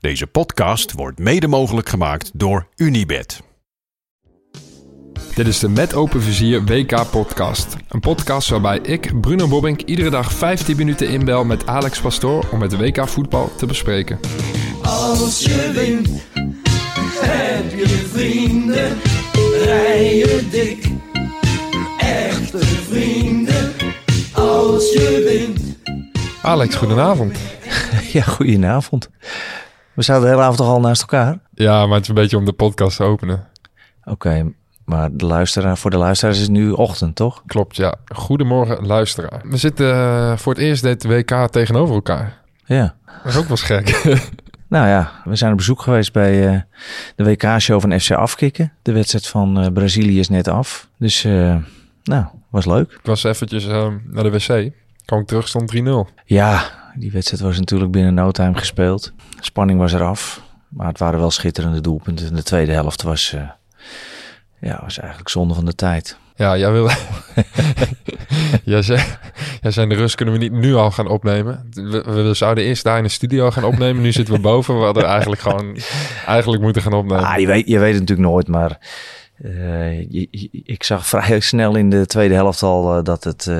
Deze podcast wordt mede mogelijk gemaakt door Unibed. Dit is de Met Open Vizier WK podcast. Een podcast waarbij ik, Bruno Bobbink, iedere dag 15 minuten inbel met Alex Pastoor om het WK voetbal te bespreken. Als je wint, heb je vrienden, rijden dik. Echte vrienden, als je wint. Alex, goedenavond. Ja, goedenavond. We zaten de hele avond toch al naast elkaar? Ja, maar het is een beetje om de podcast te openen. Oké, maar de luisteraar, voor de luisteraars is het nu ochtend, toch? Klopt, ja. Goedemorgen, luisteraar. We zitten eh, voor het eerst dit WK tegenover elkaar. Ja. Dat is ook wel gek. Nou ja, we zijn op bezoek geweest bij eh, de WK-show van FC Afkikken. De wedstrijd van eh, Brazilië is net af. Dus, nou, was leuk. ik was eventjes eh, naar de wc. Kwam ik terug, stond 3-0. Ja, die wedstrijd was natuurlijk binnen no time gespeeld. Spanning was eraf. Maar het waren wel schitterende doelpunten. De tweede helft was, eh, ja, was eigenlijk zonde van de tijd. Ja, jij wil... jij, zei, jij zei, de rust kunnen we niet nu al gaan opnemen. We, we zouden eerst daar in de studio gaan opnemen. Nu zitten we boven. We hadden eigenlijk gewoon eigenlijk moeten gaan opnemen. Ah, je, weet, je weet het natuurlijk nooit, maar eh, je- je- ik zag vrij snel in de tweede helft al eh, dat het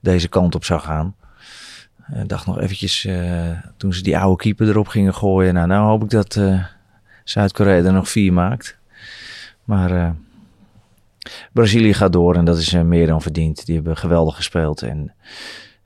deze kant op zou gaan. Ik dacht nog eventjes, eh, toen ze die oude keeper erop gingen gooien. Nou, nou hoop ik dat eh, Zuid-Korea er nog vier maakt. Maar eh, Brazilië gaat door en dat is eh, meer dan verdiend. Die hebben geweldig gespeeld. En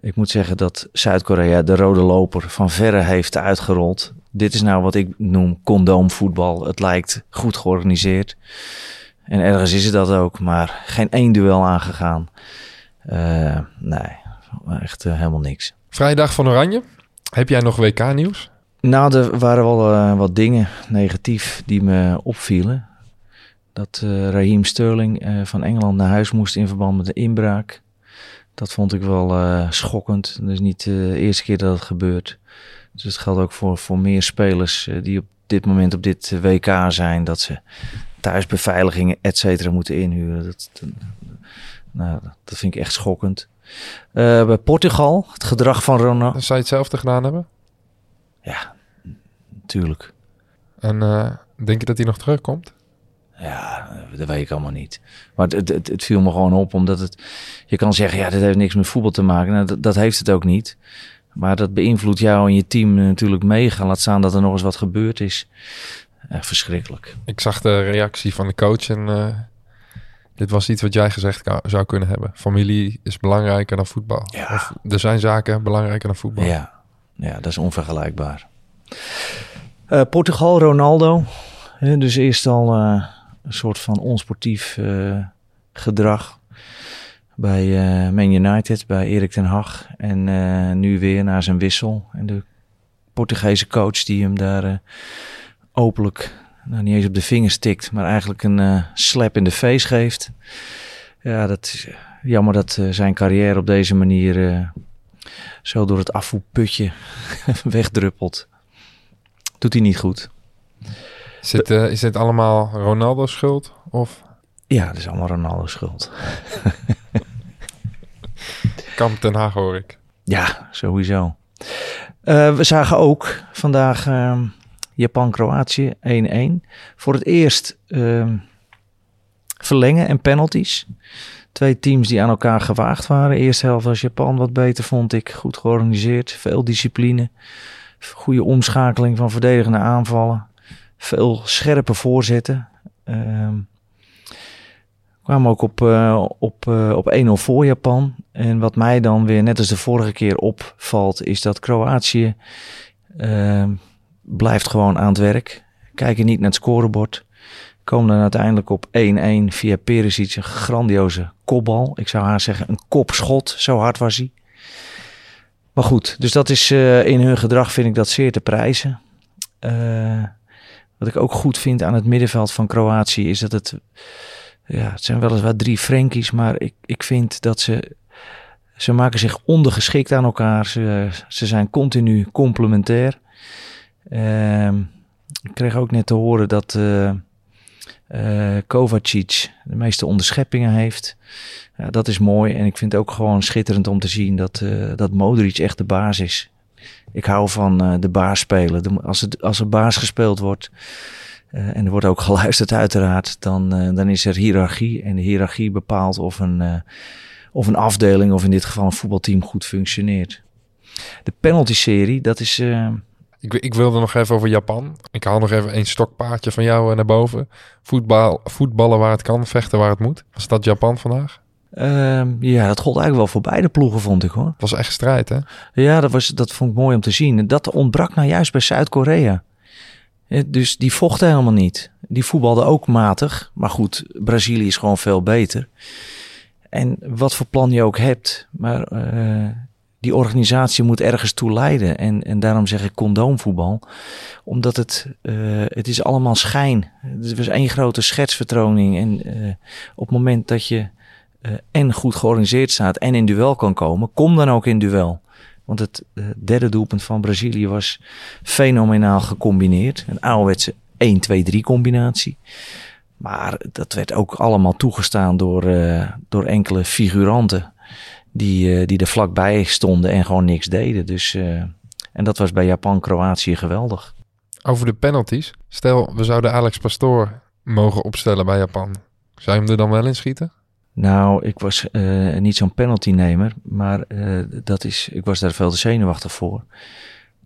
ik moet zeggen dat Zuid-Korea de rode loper van verre heeft uitgerold. Dit is nou wat ik noem condoomvoetbal. Het lijkt goed georganiseerd. En ergens is het dat ook, maar geen één duel aangegaan. Eh, nee, echt eh, helemaal niks. Vrije dag van Oranje. Heb jij nog WK-nieuws? Nou, er waren wel eh, wat dingen negatief die me opvielen. Dat eh Raheem Sterling eh, van Engeland naar huis moest in verband met de inbraak. Dat vond ik wel schokkend. Dat is niet de eerste keer dat het gebeurt. Dus het geldt ook voor, voor meer spelers die op dit moment op dit WK zijn. Dat ze thuisbeveiligingen, et cetera, moeten inhuren. Dat, dat- nou, dat vind ik echt schokkend. Eh, bij Portugal, het gedrag van Ronaldo. Zou je hetzelfde gedaan hebben? Ja, natuurlijk. En eh, denk je dat hij nog terugkomt? Ja, dat weet ik allemaal niet. Maar het, het, het viel me gewoon op, omdat het... Je kan zeggen, ja, dit heeft niks met voetbal te maken. Nou, dat, dat heeft het ook niet. Maar dat beïnvloedt jou en je team natuurlijk mega. Laat staan dat er nog eens wat gebeurd is. Echt verschrikkelijk. Ik zag de reactie van de coach en eh, dit was iets wat jij gezegd zou kunnen hebben. Familie is belangrijker dan voetbal. Ja. Of er zijn zaken belangrijker dan voetbal. Ja, ja dat is onvergelijkbaar. Eh, Portugal, Ronaldo. Dus eerst al eh, een soort van onsportief eh, gedrag bij Man United, bij Erik ten Hag. En nu weer na zijn wissel. En de Portugese coach die hem daar openlijk, nou niet eens op de vingers tikt, maar eigenlijk een eh, slap in de face geeft. Ja, dat is eh, jammer dat eh, zijn carrière op deze manier zo door het afvoerputje wegdruppelt. Doet hij niet goed. Is, dit, is dit allemaal Ronaldo's schuld? Of Ja, dat is allemaal Ronaldo's schuld. Kamp ten Haag hoor ik? Ja, sowieso. We zagen ook vandaag ehm, Japan-Kroatië 1-1. Voor het eerst ehm, verlengen en penalties. Twee teams die aan elkaar gewaagd waren. Eerste helft was Japan wat beter, vond ik. Goed georganiseerd, veel discipline. Goede omschakeling van verdedigende aanvallen. Veel scherpe voorzetten. Ehm kwamen ook op, eh, op, eh, op 1-0 voor Japan. En wat mij dan weer, net als de vorige keer, opvalt, is dat Kroatië ehm, blijft gewoon aan het werk. Kijken niet naar het scorebord. Komen dan uiteindelijk op 1-1 via Perisic, een grandioze kopbal. Ik zou haar zeggen, een kopschot, zo hard was hij. Maar goed, dus dat is eh, in hun gedrag vind ik dat zeer te prijzen. Eh, wat ik ook goed vind aan het middenveld van Kroatië is dat het ja, het zijn weliswaar drie Frenkies, maar ik, ik vind dat ze. Ze maken zich ondergeschikt aan elkaar. Ze, ze zijn continu complementair. Ehm, ik kreeg ook net te horen dat eh, Kovacic de meeste onderscheppingen heeft. Ja, dat is mooi. En ik vind het ook gewoon schitterend om te zien dat, eh, dat Modric echt de baas is. Ik hou van de baas spelen. Als, het, als er baas gespeeld wordt, en er wordt ook geluisterd uiteraard, dan, dan is er hiërarchie. En de hiërarchie bepaalt of een, of een afdeling, of in dit geval een voetbalteam, goed functioneert. De penalty-serie, dat is... Ik, ik wilde nog even over Japan. Ik haal nog even een stokpaardje van jou eh, naar boven. Voetbal, voetballen waar het kan, vechten waar het moet. Was dat Japan vandaag? ehm, ja, dat gold eigenlijk wel voor beide ploegen, vond ik hoor. Het was echt strijd, hè? Ja, dat, was, dat vond ik mooi om te zien. En dat ontbrak nou juist bij Zuid-Korea. Dus die vochten helemaal niet. Die voetbalden ook matig. Maar goed, Brazilië is gewoon veel beter. En wat voor plan je ook hebt, maar eh, die organisatie moet ergens toe leiden. En, en daarom zeg ik condoomvoetbal. Omdat het, eh, het is allemaal schijn. Het was één grote schetsvertoning. En eh, op het moment dat je eh, en goed georganiseerd staat en in duel kan komen, kom dan ook in duel. Want het derde doelpunt van Brazilië was fenomenaal gecombineerd. Een ouderwetse 1-2-3 combinatie. Maar dat werd ook allemaal toegestaan door, door enkele figuranten die, eh, die er vlakbij stonden en gewoon niks deden. Dus, eh, en dat was bij Japan-Kroatië geweldig. Over de penalties. Stel, we zouden Alex Pastoor mogen opstellen bij Japan. Zou je hem er dan wel in schieten? Nou, ik was eh, niet zo'n penaltynemer, maar dat is, ik was daar veel te zenuwachtig voor.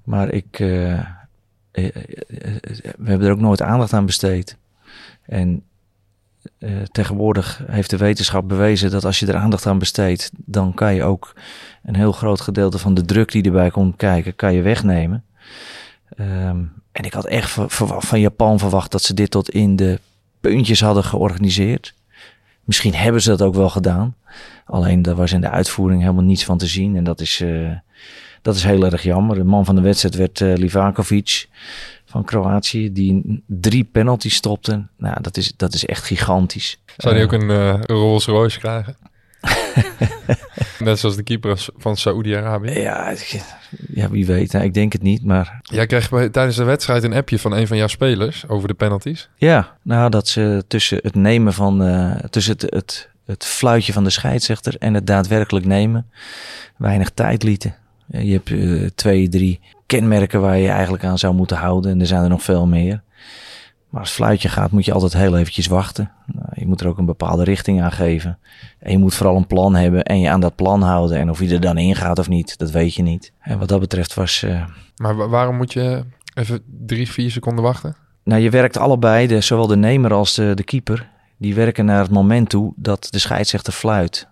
Maar ik, eh, we hebben er ook nooit aandacht aan besteed. En eh, tegenwoordig heeft de wetenschap bewezen dat als je er aandacht aan besteedt, dan kan je ook een heel groot gedeelte van de druk die erbij komt kijken, kan je wegnemen. Ehm, en ik had echt van Japan verwacht dat ze dit tot in de puntjes hadden georganiseerd. Misschien hebben ze dat ook wel gedaan. Alleen daar was in de uitvoering helemaal niets van te zien. En dat is, eh, dat is heel erg jammer. De man van de wedstrijd werd eh, Livakovic van Kroatië. Die drie penalties stopte. Nou, dat is, dat is echt gigantisch. Zou hij Eh, ook een eh, Rolls Royce krijgen? Net zoals de keeper van Saoedi-Arabië. Ja, ja, wie weet. Ik denk het niet, maar Jij kreeg bij- tijdens de wedstrijd een appje van een van jouw spelers over de penalties. Ja, nou dat ze tussen het nemen van tussen het, het, het fluitje van de scheidsrechter en het daadwerkelijk nemen weinig tijd lieten. Je hebt eh, twee, drie kenmerken waar je eigenlijk aan zou moeten houden en er zijn er nog veel meer. Maar als het fluitje gaat moet je altijd heel eventjes wachten. Nou, je moet er ook een bepaalde richting aan geven. En je moet vooral een plan hebben en je aan dat plan houden. En of je er dan in gaat of niet, dat weet je niet. En wat dat betreft was, eh, Maar wa- waarom moet je even drie, vier seconden wachten? Nou, je werkt allebei, de, zowel de nemer als de, de keeper. Die werken naar het moment toe dat de scheidsrechter fluit.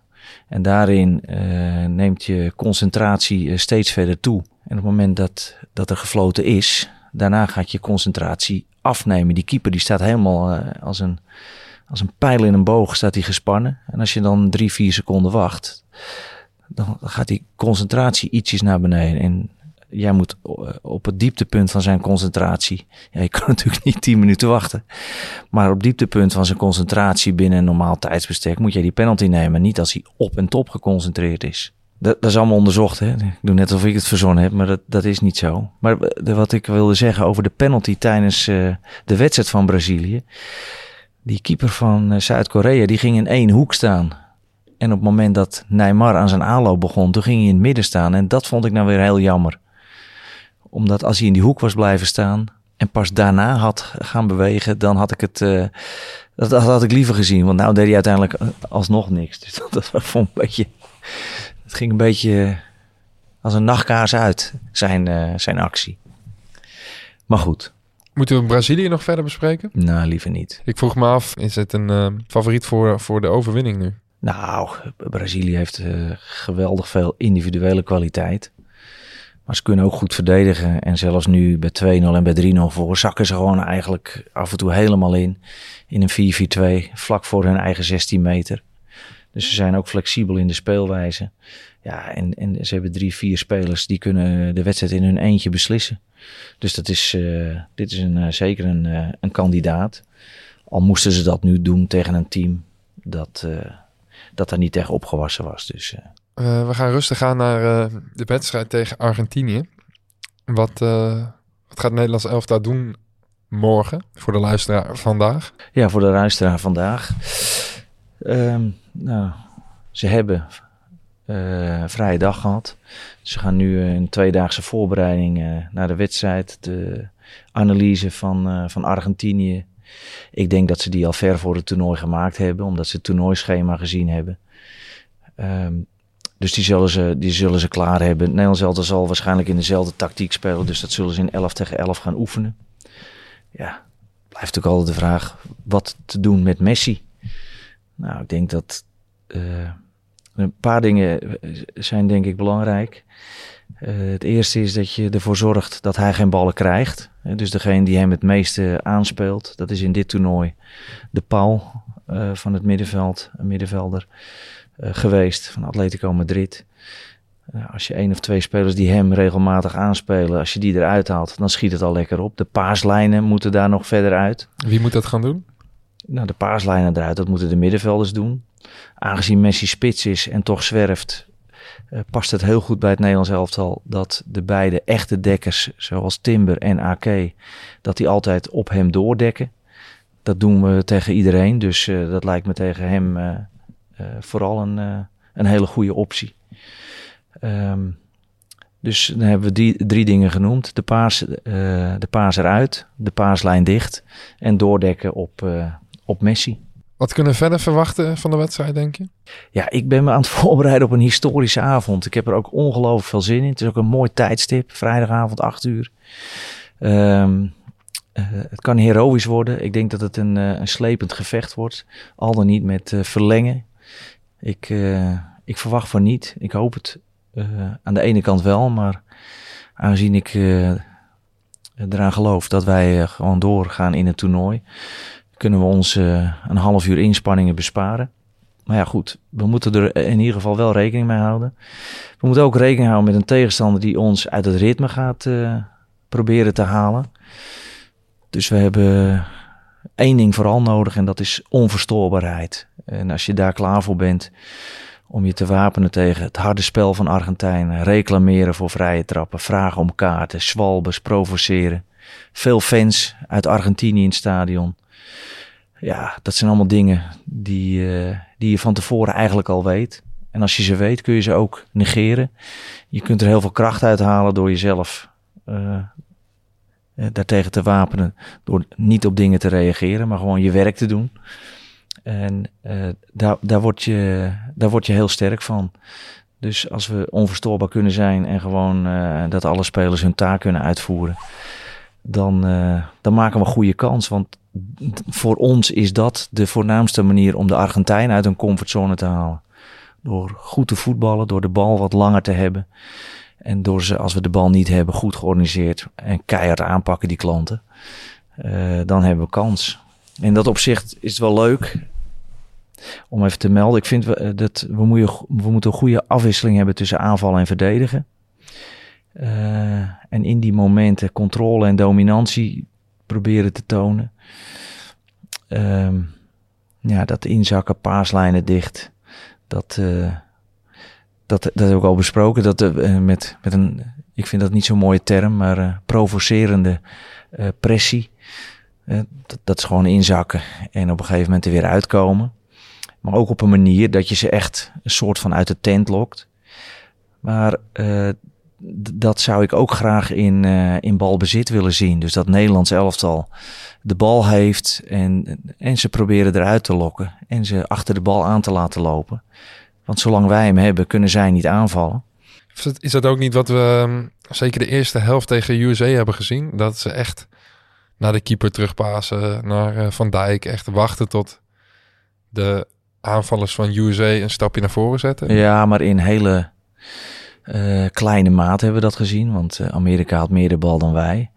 En daarin eh, neemt je concentratie eh, steeds verder toe. En op het moment dat, dat er gefloten is, daarna gaat je concentratie afnemen. Die keeper die staat helemaal eh, als, een, als een pijl in een boog staat hij gespannen. En als je dan drie, vier seconden wacht, dan gaat die concentratie ietsjes naar beneden. En jij moet eh, op het dieptepunt van zijn concentratie. Ja, je kan natuurlijk niet 10 minuten wachten. Maar op dieptepunt van zijn concentratie binnen een normaal tijdsbestek moet jij die penalty nemen. Niet als hij op en top geconcentreerd is. Dat, dat is allemaal onderzocht. Hè? Ik doe net alsof ik het verzonnen heb, maar dat, dat is niet zo. Maar de- wat ik wilde zeggen over de penalty tijdens eh, de wedstrijd van Brazilië. Die keeper van eh, Zuid-Korea, die ging in één hoek staan. En op het moment dat Neymar aan zijn aanloop begon, toen ging hij in het midden staan. En dat vond ik nou weer heel jammer omdat als hij in die hoek was blijven staan en pas daarna had gaan bewegen, dan had ik het. eh, dat, dat had ik liever gezien. Want nou deed hij uiteindelijk eh, alsnog niks. Dus dat, dat vond ik een beetje. Het ging een beetje als een nachtkaars uit, zijn, eh, zijn actie. Maar goed, Moeten we Brazilië nog verder bespreken? nou liever niet. Ik vroeg me af, is het een favoriet voor, voor de overwinning nu? Nou, Brazilië heeft geweldig veel individuele kwaliteit. Maar ze kunnen ook goed verdedigen. En zelfs nu bij 2-0 en bij 3-0 voor zakken ze gewoon eigenlijk af en toe helemaal in. In een 4-4-2, vlak voor hun eigen 16 meter. Dus ze zijn ook flexibel in de speelwijze. Ja, en, en ze hebben drie, vier spelers die kunnen de wedstrijd in hun eentje beslissen. Dus dat is, eh, dit is een, eh, zeker een, eh, een kandidaat. Al moesten ze dat nu doen tegen een team dat, dat er niet tegen opgewassen was. Dus eh, we gaan rustig gaan naar eh, de wedstrijd tegen Argentinië. Wat, eh, wat gaat Nederlands elftal doen morgen voor de luisteraar vandaag? ja, voor de luisteraar vandaag. Ehm, nou, ze hebben vrije dag gehad. Ze gaan nu een tweedaagse voorbereiding naar de wedstrijd. De analyse van, van Argentinië. Ik denk dat ze die al ver voor het toernooi gemaakt hebben, omdat ze het toernooischema gezien hebben. Ehm, dus die zullen, ze, die zullen ze klaar hebben. Nederlands elftal zal waarschijnlijk in dezelfde tactiek spelen. Dus dat zullen ze in 11 tegen 11 gaan oefenen. Ja, blijft ook altijd de vraag wat te doen met Messi. Nou, ik denk dat eh, een paar dingen zijn denk ik belangrijk. Eh, het eerste is dat je ervoor zorgt dat hij geen ballen krijgt. Dus degene die hem het meeste aanspeelt, dat is in dit toernooi de Paul eh, van het middenveld, een middenvelder geweest van Atletico Madrid. Eh, als je één of twee spelers die hem regelmatig aanspelen, als je die eruit haalt, dan schiet het al lekker op. De paaslijnen moeten daar nog verder uit. Wie moet dat gaan doen? Nou, de paaslijnen eruit, dat moeten de middenvelders doen. Aangezien Messi spits is en toch zwerft, eh, past het heel goed bij het Nederlands elftal dat de beide echte dekkers, zoals Timber en AK, dat die altijd op hem doordekken. Dat doen we tegen iedereen, dus eh, dat lijkt me tegen hem eh, eh, vooral een, eh, een hele goede optie. Ehm, dus dan hebben we die drie dingen genoemd. De paas, eh, de paas eruit, de paaslijn dicht en doordekken op, eh, op Messi. Wat kunnen we verder verwachten van de wedstrijd, denk je? Ja, ik ben me aan het voorbereiden op een historische avond. Ik heb er ook ongelooflijk veel zin in. Het is ook een mooi tijdstip, vrijdagavond 8 uur. Ehm, eh, het kan heroïs worden. Ik denk dat het een, eh, een slepend gevecht wordt. Al dan niet met eh, verlengen. Ik, eh, ik verwacht van niet. Ik hoop het eh, aan de ene kant wel. Maar aangezien ik eh, eraan geloof dat wij gewoon doorgaan in het toernooi... kunnen we ons een half uur inspanningen besparen. Maar ja, goed, we moeten er in ieder geval wel rekening mee houden. We moeten ook rekening houden met een tegenstander die ons uit het ritme gaat proberen te halen. Dus we hebben één ding vooral nodig en dat is onverstoorbaarheid. En als je daar klaar voor bent om je te wapenen tegen het harde spel van Argentijnen, reclameren voor vrije trappen, vragen om kaarten, zwalbes, provoceren. Veel fans uit Argentinië in het stadion. Ja, dat zijn allemaal dingen die, eh, die je van tevoren eigenlijk al weet. En als je ze weet, kun je ze ook negeren. Je kunt er heel veel kracht uit halen door jezelf eh, eh, daartegen te wapenen. Door niet op dingen te reageren, maar gewoon je werk te doen. En eh, daar, daar, word je, daar word je heel sterk van. Dus als we onverstoorbaar kunnen zijn en gewoon eh, dat alle spelers hun taak kunnen uitvoeren, dan, eh, dan maken we een goede kans. Want voor ons is dat de voornaamste manier om de Argentijn uit een comfortzone te halen. Door goed te voetballen, door de bal wat langer te hebben. En door ze, als we de bal niet hebben, goed georganiseerd en keihard aanpakken die klanten. dan hebben we kans. In dat opzicht is het wel leuk om even te melden. Ik vind eh, dat we, we moeten een goede afwisseling hebben tussen aanvallen en verdedigen. Eh, en in die momenten controle en dominantie proberen te tonen. Ehm, ja, dat inzakken, paaslijnen dicht. Dat, eh, dat, dat heb ik al besproken. Dat met, met een, ik vind dat niet zo'n mooie term, maar provocerende pressie. Dat, dat is gewoon inzakken en op een gegeven moment er weer uitkomen. Maar ook op een manier dat je ze echt een soort van uit de tent lokt. Maar eh, dat zou ik ook graag in, eh, in balbezit willen zien. Dus dat Nederlands elftal de bal heeft en, en ze proberen eruit te lokken. En ze achter de bal aan te laten lopen. Want zolang wij hem hebben, kunnen zij niet aanvallen. Is dat, is dat ook niet wat we ehm, zeker de eerste helft tegen USA hebben gezien? Dat ze echt naar de keeper terugpassen, naar eh, Van Dijk, echt wachten tot de aanvallers van USA een stapje naar voren zetten. Ja, maar in hele eh, kleine mate hebben we dat gezien. Want eh, Amerika had meer de bal dan wij.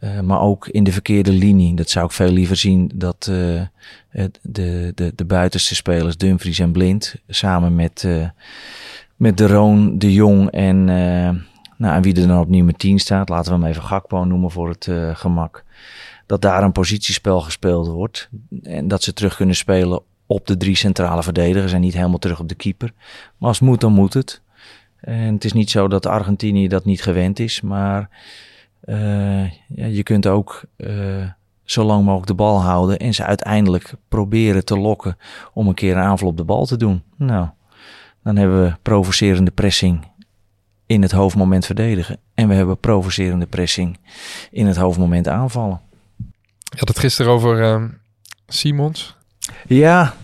Eh, maar ook in de verkeerde linie. Dat zou ik veel liever zien dat de, de, de buitenste spelers, Dumfries en Blind, samen met, eh met De Roon, De Jong en, nou, en wie er dan op nummer 10 staat, laten we hem even Gakpo noemen voor het gemak. Dat daar een positiespel gespeeld wordt. En dat ze terug kunnen spelen op de drie centrale verdedigers en niet helemaal terug op de keeper. Maar als het moet, dan moet het. En het is niet zo dat Argentinië dat niet gewend is, maar eh, ja, je kunt ook eh, zo lang mogelijk de bal houden en ze uiteindelijk proberen te lokken om een keer een aanval op de bal te doen. Nou, Dan hebben we provocerende pressing in het hoofdmoment verdedigen. En we hebben provocerende pressing in het hoofdmoment aanvallen. Je had het gisteren over ehm, Simons. Ja.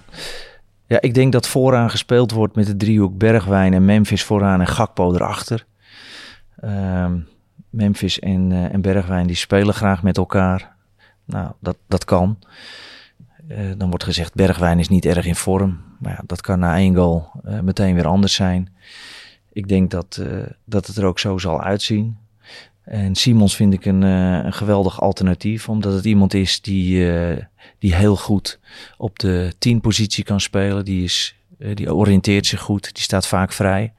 Ja, ik denk dat vooraan gespeeld wordt met de driehoek Bergwijn en Memphis vooraan en Gakpo erachter. Ehm, Memphis en, eh, en Bergwijn die spelen graag met elkaar. Nou, dat, dat kan. Eh, dan wordt gezegd Bergwijn is niet erg in vorm. Maar ja, dat kan na één goal eh, meteen weer anders zijn. Ik denk dat, dat het er ook zo zal uitzien. En Simons vind ik een, eh, een geweldig alternatief, omdat het iemand is die, eh, die heel goed op de 10 positie kan spelen. Die, is, eh, die oriënteert zich goed, die staat vaak vrij.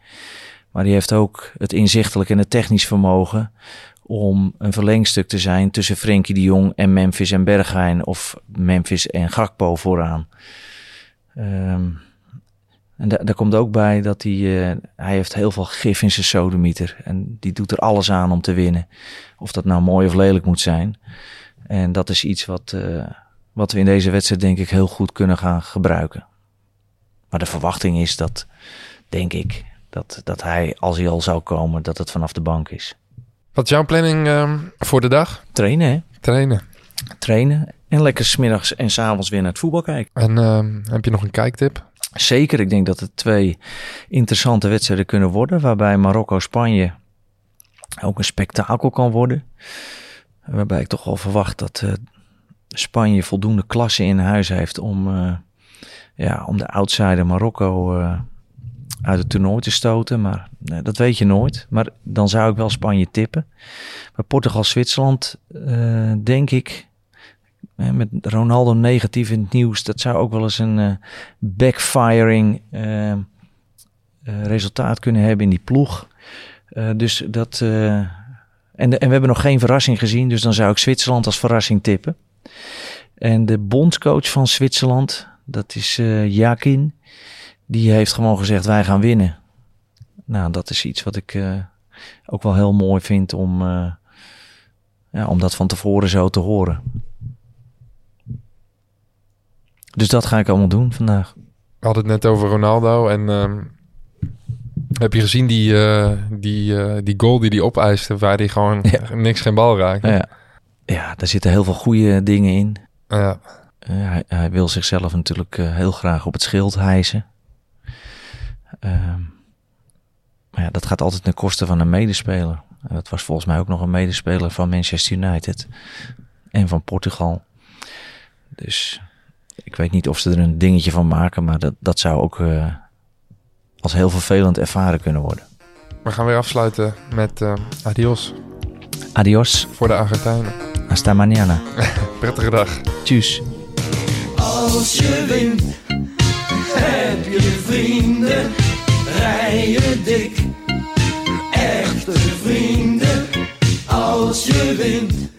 Maar die heeft ook het inzichtelijk en het technisch vermogen om een verlengstuk te zijn tussen Frenkie de Jong en Memphis en Bergwijn of Memphis en Gakpo vooraan. Ehm, en da- daar komt ook bij dat hij, eh, hij heeft heel veel gif in zijn sodemieter. En die doet er alles aan om te winnen. Of dat nou mooi of lelijk moet zijn. En dat is iets wat, eh, wat we in deze wedstrijd denk ik heel goed kunnen gaan gebruiken. Maar de verwachting is dat, denk ik, dat, dat hij, als hij al zou komen, dat het vanaf de bank is. Wat is jouw planning ehm, voor de dag? Trainen, hè? Trainen. Trainen. En lekker smiddags en s'avonds weer naar het voetbal kijken. En ehm, heb je nog een kijktip? Zeker, ik denk dat het twee interessante wedstrijden kunnen worden. Waarbij Marokko-Spanje ook een spektakel kan worden. Waarbij ik toch wel verwacht dat eh, Spanje voldoende klasse in huis heeft om, eh, ja, om de outsider Marokko eh, uit het toernooi te stoten. Maar dat weet je nooit. Maar dan zou ik wel Spanje tippen. Bij Portugal-Zwitserland denk ik met Ronaldo negatief in het nieuws, dat zou ook wel eens een eh, backfiring eh, eh, resultaat kunnen hebben in die ploeg. Dus dat. en, en we hebben nog geen verrassing gezien, dus dan zou ik Zwitserland als verrassing tippen. En de bondscoach van Zwitserland, dat is Jakin, die heeft gewoon gezegd: wij gaan winnen. Nou, dat is iets wat ik ook wel heel mooi vind om, ja, om dat van tevoren zo te horen. Dus dat ga ik allemaal doen vandaag. We hadden het net over Ronaldo. En ehm, heb je gezien die, eh, die, eh, die goal die hij opeiste... waar hij gewoon Ja. niks geen bal raakt? Ja, ja daar zitten heel veel goede dingen in. Ja. Eh, hij, hij wil zichzelf natuurlijk heel graag op het schild hijsen. Ehm, maar ja, dat gaat altijd ten koste van een medespeler. En dat was volgens mij ook nog een medespeler van Manchester United en van Portugal. Dus ik weet niet of ze er een dingetje van maken, maar dat, dat zou ook eh, als heel vervelend ervaren kunnen worden. We gaan weer afsluiten met eh, adios Adios, voor de Argentijnen. hasta mañana. Prettige dag. Tjus. Als je wint, heb je vrienden, rijden dik. Echte vrienden, als je wint.